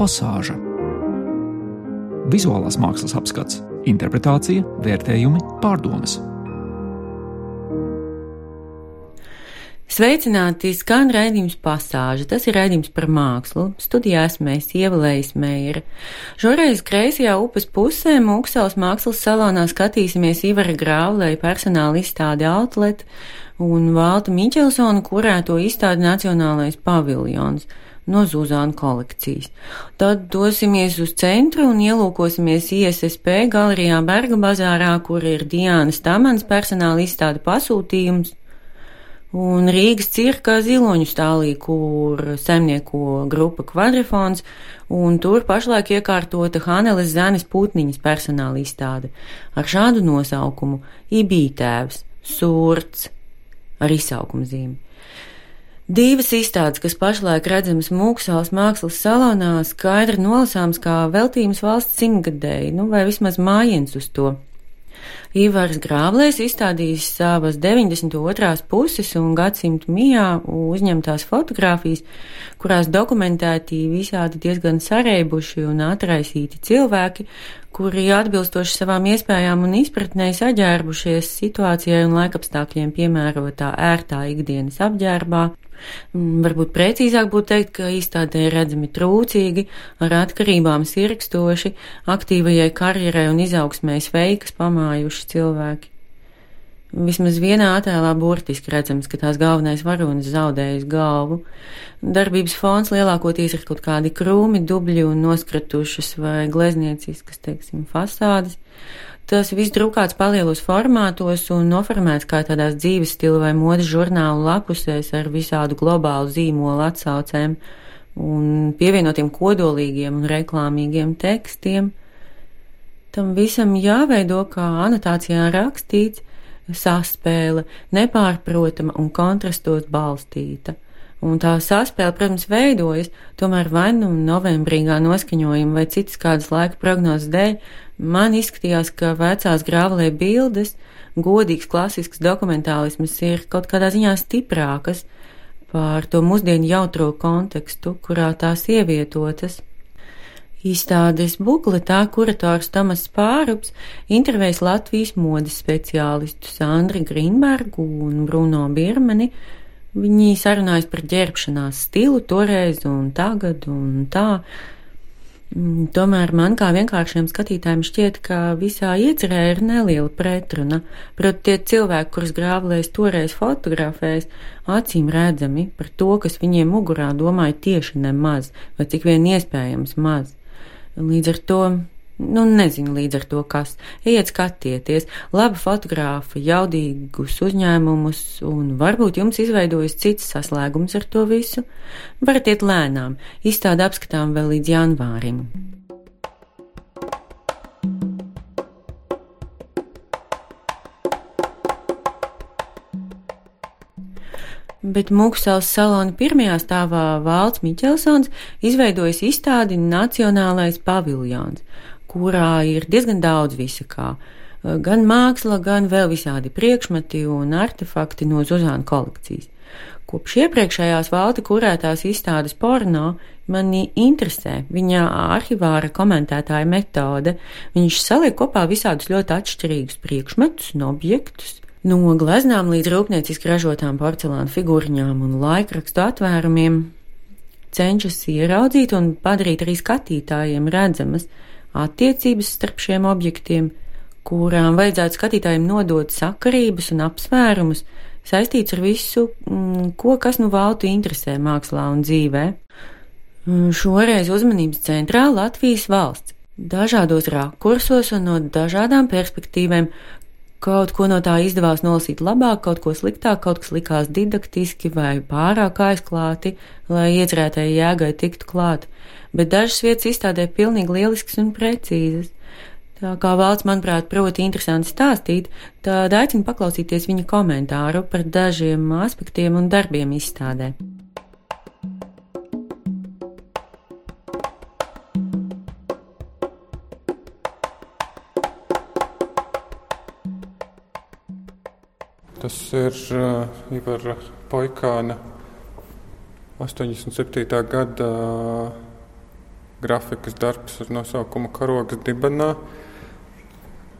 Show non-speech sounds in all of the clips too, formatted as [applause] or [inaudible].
pasāža. Vizuālās mākslas apskats, interpretācija, vērtējumi, pārdomas. Sveicināti, skan raidījums pasāža. Tas ir raidījums par mākslu. Studijā esmu es ievēlējis mēra. Šoreiz kreisajā upes pusē Mūksels mākslas salonā skatīsimies Ivara Grāvlēja personāla izstādi Outlet un Valta Miķelsona kurēto izstādi Nacionālais paviljons no Zuzāna kolekcijas. Tad dosimies uz centru un ielūkosimies ISSP galerijā Berga bazārā, kur ir Diānas Tamans personāla izstāde pasūtījums. Un Rīgas cirkā ziloņu stālī, kur saimnieko grupa kvadrifons, un tur pašlaik iekārtota Haneles Zanes Putniņas personāla izstāde ar šādu nosaukumu - Ibītēvs, Surts, ar izsaukuma zīmi. Divas izstādes, kas pašlaik redzamas Mūksāles mākslas salonā, skaidri nolasāms kā veltījums valsts simtgadēji, nu vai vismaz mājiens uz to. Ivars Grāblēs izstādījis savas 92. puses un gadsimtu mijā uzņemtās fotogrāfijas, kurās dokumentēti visādi diezgan sareibuši un atraisīti cilvēki, kuri atbilstoši savām iespējām un izpratnē saģērbušies situācijai un laikapstākļiem piemērotā ērtā ikdienas apģērbā, varbūt precīzāk būtu teikt, ka izstādē redzami trūcīgi, ar atkarībām sirkstoši, aktīvajai karjerai un izaugsmē sveikas pamājuši cilvēki. Vismaz vienā attēlā burtiski redzams, ka tās galvenais varonis zaudējis galvu. Darbības fons lielākoties ir kaut kādi krūmi, dubļi un noskratušas vai gleznieciskas, teiksim, fasādes. Tas viss drukāts palielos formātos un noformēts kā tādās dzīves stila vai modes žurnālu lapusēs ar visādu globālu zīmolu atsaucēm un pievienotiem kodolīgiem un reklāmīgiem tekstiem. Tam visam jāveido, kā anotācijā rakstīts, saspēle, nepārprotama un kontrastos balstīta. Un tā saspēle, protams, veidojas, tomēr vai nu novembrīgā noskaņojuma vai citas kādas laika prognozes dēļ, man izskatījās, ka vecās grāvalē bildes, godīgs klasisks dokumentālisms ir kaut kādā ziņā stiprākas par to mūsdienu jautro kontekstu, kurā tās ievietotas. Izstādes bukletā kurators Tomas Pārups intervējas Latvijas modes speciālistus Andri Grīnbergu un Bruno Birmani, Viņi sarunājas par ģērbšanās stilu toreiz un tagad un tā. Mm, tomēr man kā vienkāršiem skatītājiem šķiet, ka visā iecerē ir neliela pretruna. Proti, tie cilvēki, kurus grāvlēs toreiz fotografēs, acīm redzami par to, kas viņiem mugurā domāja tieši nemaz, vai cik vien iespējams maz. Līdz ar to Nu, nezinu līdz ar to, kas. Ejiet skatieties, labi fotogrāfi, jaudīgus uzņēmumus, un varbūt jums izveidojas cits saslēgums ar to visu. Varat iet lēnām, izstādi apskatām vēl līdz janvārim. Bet Mūksels salona pirmajā stāvā Valds Miķelsons izveidojis izstādi Nacionālais paviljons, kurā ir diezgan daudz visa kā. Gan māksla, gan vēl visādi priekšmeti un artefakti no Zuzāna kolekcijas. Kopš iepriekšējās valta kurētās izstādes porno mani interesē viņa arhivāra komentētāja metode. Viņš saliek kopā visādus ļoti atšķirīgus priekšmetus un objektus, no gleznām līdz rūpnieciski ražotām porcelāna figūriņām un laikrakstu atvērumiem, cenšas ieraudzīt un padarīt arī skatītājiem redzamas attiecības starp šiem objektiem, kurām vajadzētu skatītājiem nodot sakarības un apsvērumus saistīts ar visu, mm, ko kas nu valtu interesē mākslā un dzīvē. Mm, šoreiz uzmanības centrā Latvijas valsts. Dažādos rakursos un no dažādām perspektīvēm Kaut ko no tā izdevās nolasīt labāk, kaut ko sliktāk, kaut kas likās didaktiski vai pārāk aizklāti, lai iecerētajai jēgai tiktu klāt, bet dažas vietas izstādē pilnīgi lielisks un precīzas. Tā kā valsts, manuprāt, proti interesanti stāstīt, tad aicinu paklausīties viņa komentāru par dažiem aspektiem un darbiem izstādē. Ir uh, Ivara Poikāna 87. gada grafikas darbs ar nosaukumu Karogas dibenā.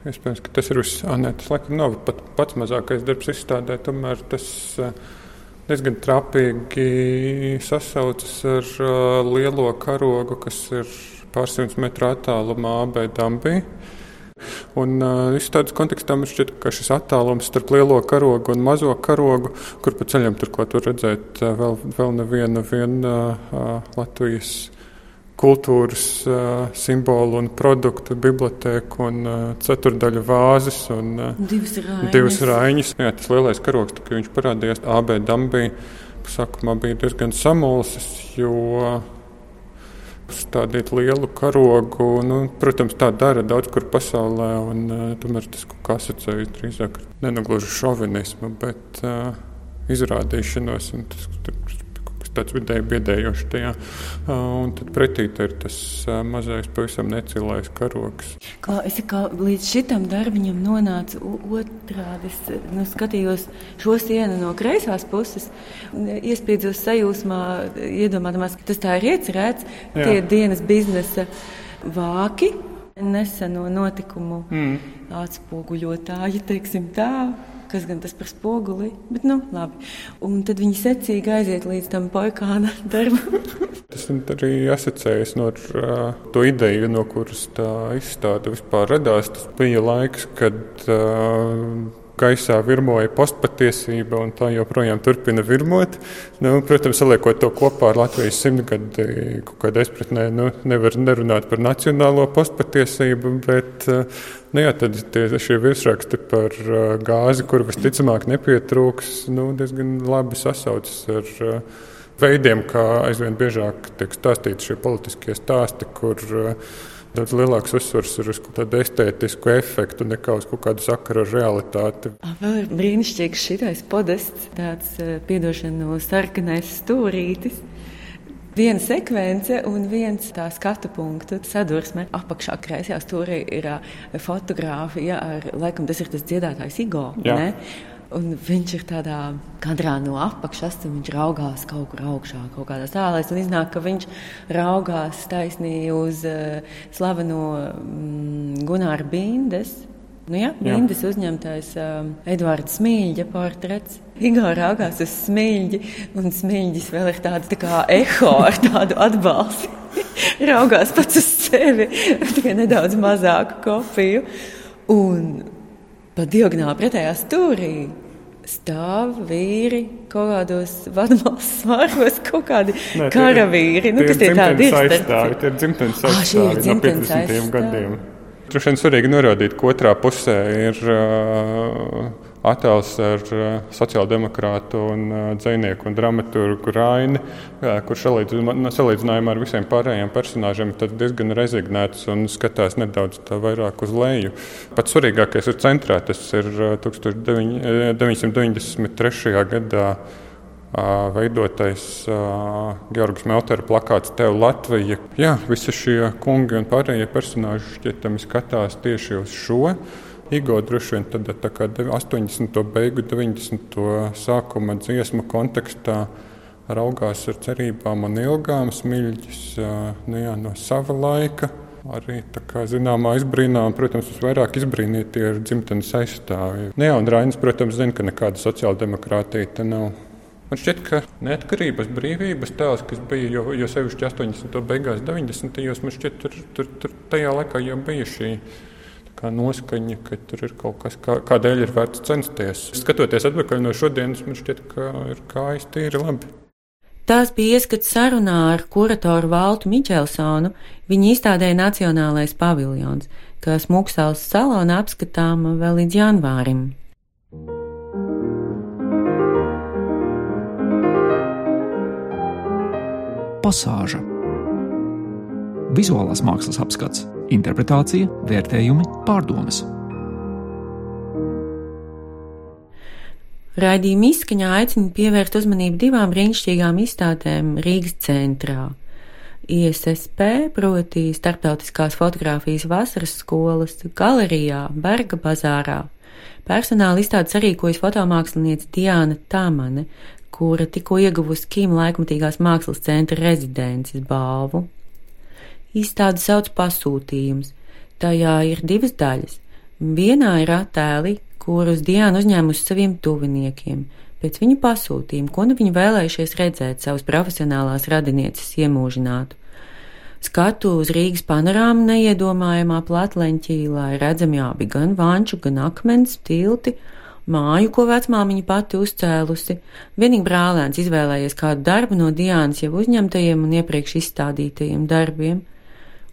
Iespējams, ka tas ir uz Anētas. Laikam nav pat pats mazākais darbs izstādē, tomēr tas uh, diezgan trapīgi sasaucas ar uh, lielo karogu, kas ir pārsimts metru attālumā AB Dambī. Un uh, izstādes kontekstā man šķiet, ka šis attālums starp lielo karogu un mazo karogu, kur pa ceļam turklāt var redzēt uh, vēl, vēl nevienu vien, uh, Latvijas kultūras uh, simbolu un produktu bibliotēku un uh, ceturdaļu vāzes un uh, divas raiņas. Divas raiņas. Jā, tas lielais karogs, kad viņš parādījās AB Dambī, sākumā bija diezgan samulsis, jo stādīt lielu karogu. Nu, protams, tā dara daudz kur pasaulē, un uh, tomēr tas kaut kā asociējas drīzāk ar nenogluži šovinismu, bet uh, izrādīšanos. Tas, tas, tāds vidēji biedējošs tajā. Un tad pretī ir tas mazais, pavisam necilais karoks. Kā, es kā līdz šitam darbiņam nonācu otrādi. Es nu, skatījos šo sienu no kreisās puses, iespiedzos sajūsmā, iedomājos, ka tas tā ir iecerēts. Jā. Tie dienas biznesa vāki. Neseno notikumu mm. atspoguļotāji, teiksim tā, kas gan tas par spoguli, bet nu, labi. Un tad viņi secīgi aiziet līdz tam poikāna [laughs] darbam. tas arī asociējas no uh, to ideju, no kuras tā izstāde vispār radās. Tas bija laiks, kad uh, gaisā virmoja postpatiesība, un tā joprojām turpina virmot. Nu, protams, saliekot to kopā ar Latvijas simtgadi, kaut kādā izpratnē nu, nevar nerunāt par nacionālo postpatiesību, bet nu, jā, tie, šie virsraksti par gāzi, kur visticamāk nepietrūks, nu, diezgan labi sasaucas ar veidiem, kā aizvien biežāk tiek stāstīti šie politiskie stāsti, kur Daudz lielāks uzsvars ir uz tādu estētisku efektu nekā uz kaut kādu sakaru ar realitāti. Vēl ir brīnišķīgs šitais podests, tāds piedošana no sarkanais stūrītis. Viena sekvence un viens tā skatu punktu sadursme. Apakšā kreisajā stūrī ir fotografija ar, laikam, tas ir tas dziedātājs Igo. Jā. Un viņš ir tādā kadrā no apakšas, un viņš raugās kaut kur augšā, kaut kādā stāvā. Un iznāk, ka viņš raugās taisnīgi uz uh, slaveno mm, Gunāra Bindes. Nu, jā, Bindes uzņemtais um, Edvards Smīļa portrets. Igor raugās uz smilģi, un smilģis vēl ir tāds tā kā eho ar tādu atbalstu. [laughs] raugās pats uz sevi, tikai nedaudz mazāku kopiju. Un pa diagonāli pretējā stūrī stāv vīri kaut kādos vadmalas svārgos, kaut kādi Nē, karavīri. Nu, tie, tie ir tādi aizstāvi, tie ir dzimtenes aizstāvi no 50. gadiem. Droši vien svarīgi norādīt, ka otrā pusē ir uh, attēls ar uh, sociāldemokrātu un uh, dzinieku un dramaturgu Raini, uh, kurš salīdzinājumā ar visiem pārējiem personāžiem ir diezgan rezignēts un skatās nedaudz vairāk uz leju. Pats svarīgākais ir centrā. Tas ir 1993. gadā veidotais uh, Georgs Meltera plakāts Tev Latvija. Jā, visi šie kungi un pārējie personāļi šķietami skatās tieši uz šo. Igo droši vien tad, tā kā 80. beigu, 90. sākuma dziesmu kontekstā raugās ar cerībām un ilgām smilģis nu jā, no sava laika. Arī kā zināmā izbrīnā, un, protams, visvairāk izbrīnīti ir dzimtenes aizstāvji. Nu jā, un Rainis, protams, zina, ka nekāda sociāldemokrātija te nav. Man šķiet, ka neatkarības, brīvības tēls, kas bija jau, jau sevišķi 80. beigās, 90. gados, man šķiet, tur, tur, tur tajā laikā jau bija šī noskaņa, ka tur ir kaut kas, kā, kādēļ ir vērts censties. Skatoties atpakaļ no šodienas, man šķiet, ka ir kājas tīri labi. Tās bija ieskats sarunā ar kuratoru Valtu Miķelsonu. Viņa izstādēja Nacionālais paviljons, kas Muksāls salonā apskatāma vēl līdz janvārim. Pasāža Vizuālās mākslas apskats interpretācija, vērtējumi, pārdomas. Raidījuma izskaņā aicina pievērst uzmanību divām brīnišķīgām izstādēm Rīgas centrā. ISSP, proti Startautiskās fotografijas vasaras skolas galerijā Berga bazārā. Personāla izstādes sarīkojas fotomākslinieca Diana Tamane, kura tikko ieguvusi Kīma laikmatīgās mākslas centra rezidences balvu. Izstāde sauc pasūtījums. Tajā ir divas daļas. Vienā ir attēli, kurus Diana uzņēmusi saviem tuviniekiem, pēc viņu pasūtījuma, ko nu viņi vēlējušies redzēt savas profesionālās radinieces iemūžinātu. Skatu uz Rīgas panorāmu neiedomājamā platleņķī, lai redzami abi gan vanču, gan akmens tilti, māju, ko vecmāmiņa pati uzcēlusi. Vienīgi brālēns izvēlējies kādu darbu no Diānas jau uzņemtajiem un iepriekš izstādītajiem darbiem.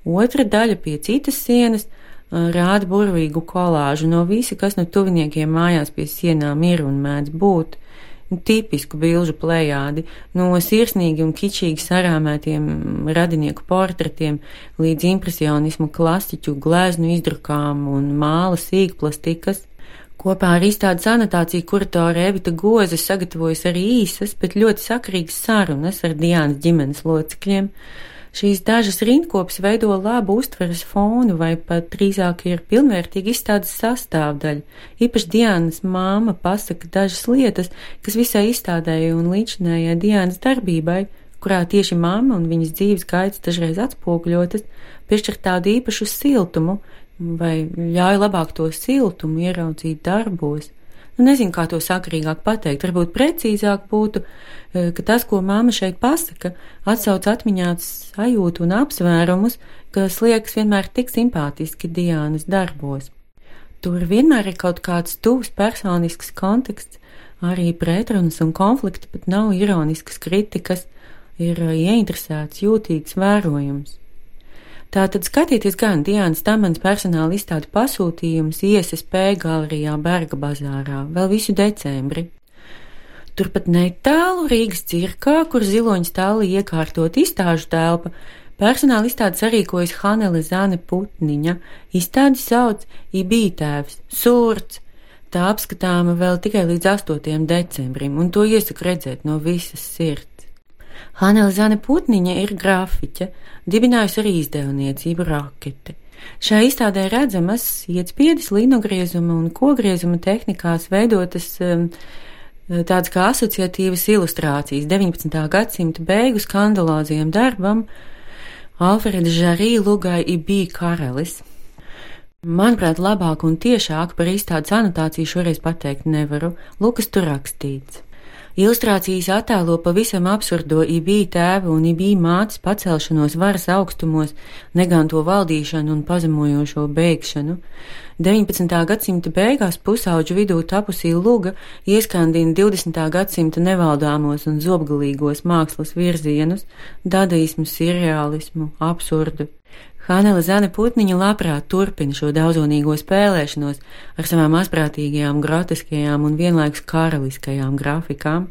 Otra daļa pie citas sienas rāda burvīgu kolāžu no visa, kas no tuviniekiem mājās pie sienām ir un mēdz būt tipisku bilžu plējādi, no sirsnīgi un kičīgi sarāmētiem radinieku portretiem līdz impresionismu klasiķu gleznu izdrukām un māla sīkplastikas. Kopā ar izstādes anotāciju kuratore Evita Goze sagatavojas arī īsas, bet ļoti sakarīgas sarunas ar Diānas ģimenes locekļiem, Šīs dažas rindkopas veido labu uztveres fonu vai pat drīzāk ir pilnvērtīgi izstādes sastāvdaļa. Īpaši Diānas māma pasaka dažas lietas, kas visai izstādēja un līdzinējai Diānas darbībai, kurā tieši mamma un viņas dzīves gaitas dažreiz atspoguļotas, piešķir tādu īpašu siltumu, vai ļauj labāk to siltumu ieraudzīt darbos. Nu, nezinu, kā to sakarīgāk pateikt. Varbūt precīzāk būtu, e, ka tas, ko māma šeit pasaka, atsauc atmiņāts sajūtu un apsvērumus, kas liekas vienmēr tik simpātiski Diānas darbos. Tur vienmēr ir kaut kāds tuvs personisks konteksts, arī pretrunas un konflikti, pat nav ironiskas kritikas, ir e, ieinteresēts, jūtīgs vērojums. Tātad skatieties gan Diānas Tamans personāla izstādi pasūtījums ISSP galerijā Berga bazārā vēl visu decembri. Turpat netālu Rīgas cirkā, kur ziloņa stāli iekārtot izstāžu telpa, personāla izstādes sarīkojas Hanele Zane Putniņa, izstādi sauc Ibītēvs, Surts, tā apskatāma vēl tikai līdz 8. decembrim, un to iesaku redzēt no visas sirds. Hanela Zane Putniņa ir grafiķe, dibinājusi arī izdevniecību raketi. Šajā izstādē redzamas ietspiedas, linogriezuma un kogriezuma tehnikās veidotas um, tādas kā asociatīvas ilustrācijas 19. gadsimta beigu skandaloziem darbam Alfreda Žarī Lugai Ibī Karelis. Manuprāt, labāk un tiešāk par izstādes anotāciju šoreiz pateikt nevaru. Lukas tur rakstīts. Ilustrācijas attēlo pavisam absurdo ibī tēva un ibī mātes pacelšanos varas augstumos, neganto valdīšanu un pazemojošo beigšanu. 19. gadsimta beigās pusauģu vidū tapusī luga ieskandina 20. gadsimta nevaldāmos un zobgalīgos mākslas virzienus, dadaismu, surreālismu, absurdu. Hanela Zane Putniņa labprāt turpina šo daudzonīgo spēlēšanos ar savām asprātīgajām, grotiskajām un vienlaikus karaliskajām grafikām.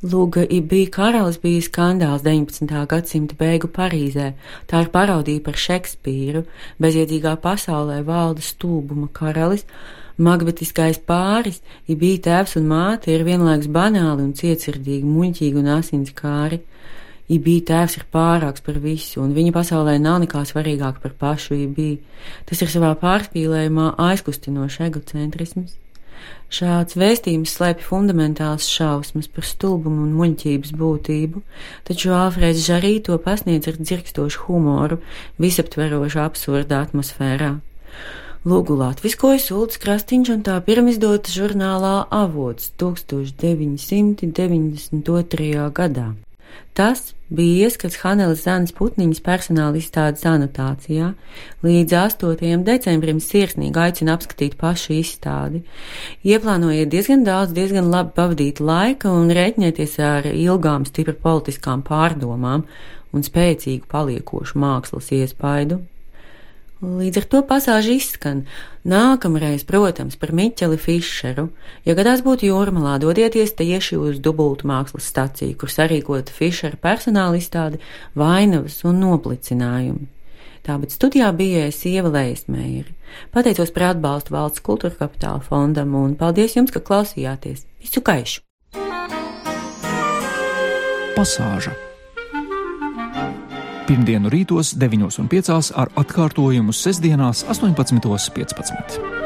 Lūga bija karalis bija skandāls 19. gadsimta beigu Parīzē, tā ir parodija par Šekspīru, bezjēdzīgā pasaulē valda stulbuma karalis, Magbetiskais pāris, ja bija tēvs un māte, ir vienlaikus banāli un cietsirdīgi, muļķīgi un asinskāri. Ibī tēvs ir pārāks par visu, un viņa pasaulē nav nekā svarīgāk par pašu Ibī. Tas ir savā pārspīlējumā aizkustinošs egocentrisms. Šāds vēstījums slēpj fundamentāls šausmas par stulbumu un muļķības būtību, taču Alfrēds Žarī to pasniedz ar dzirkstošu humoru, visaptverošu absurda atmosfērā. Lūgu Latviskojas Ulds Krastīņš un tā pirmizdota žurnālā avots 1992. gadā. Tas bija ieskats Haneles Zanes Putniņas personāla izstādes anotācijā. Līdz 8. decembrim sirsnīgi aicina apskatīt pašu izstādi. Ieplānojiet diezgan daudz, diezgan labi pavadīt laika un rēķinieties ar ilgām, stipri politiskām pārdomām un spēcīgu paliekošu mākslas iespaidu. Līdz ar to pasāži izskan. Nākamreiz, protams, par Miķeli Fišeru. Ja gadās būtu jūrmalā, dodieties tieši uz dubultu mākslas staciju, kur sarīkota Fišera personāla izstāde, vainavas un noplicinājumi. Tāpēc studijā bija Sieva Leismēri. Pateicos par atbalstu valsts kultūra kapitāla fondam un paldies jums, ka klausījāties. Visu gaišu! Pasāža pirmdienu rītos 9.5 ar atkārtojumu sestdienās 18.15.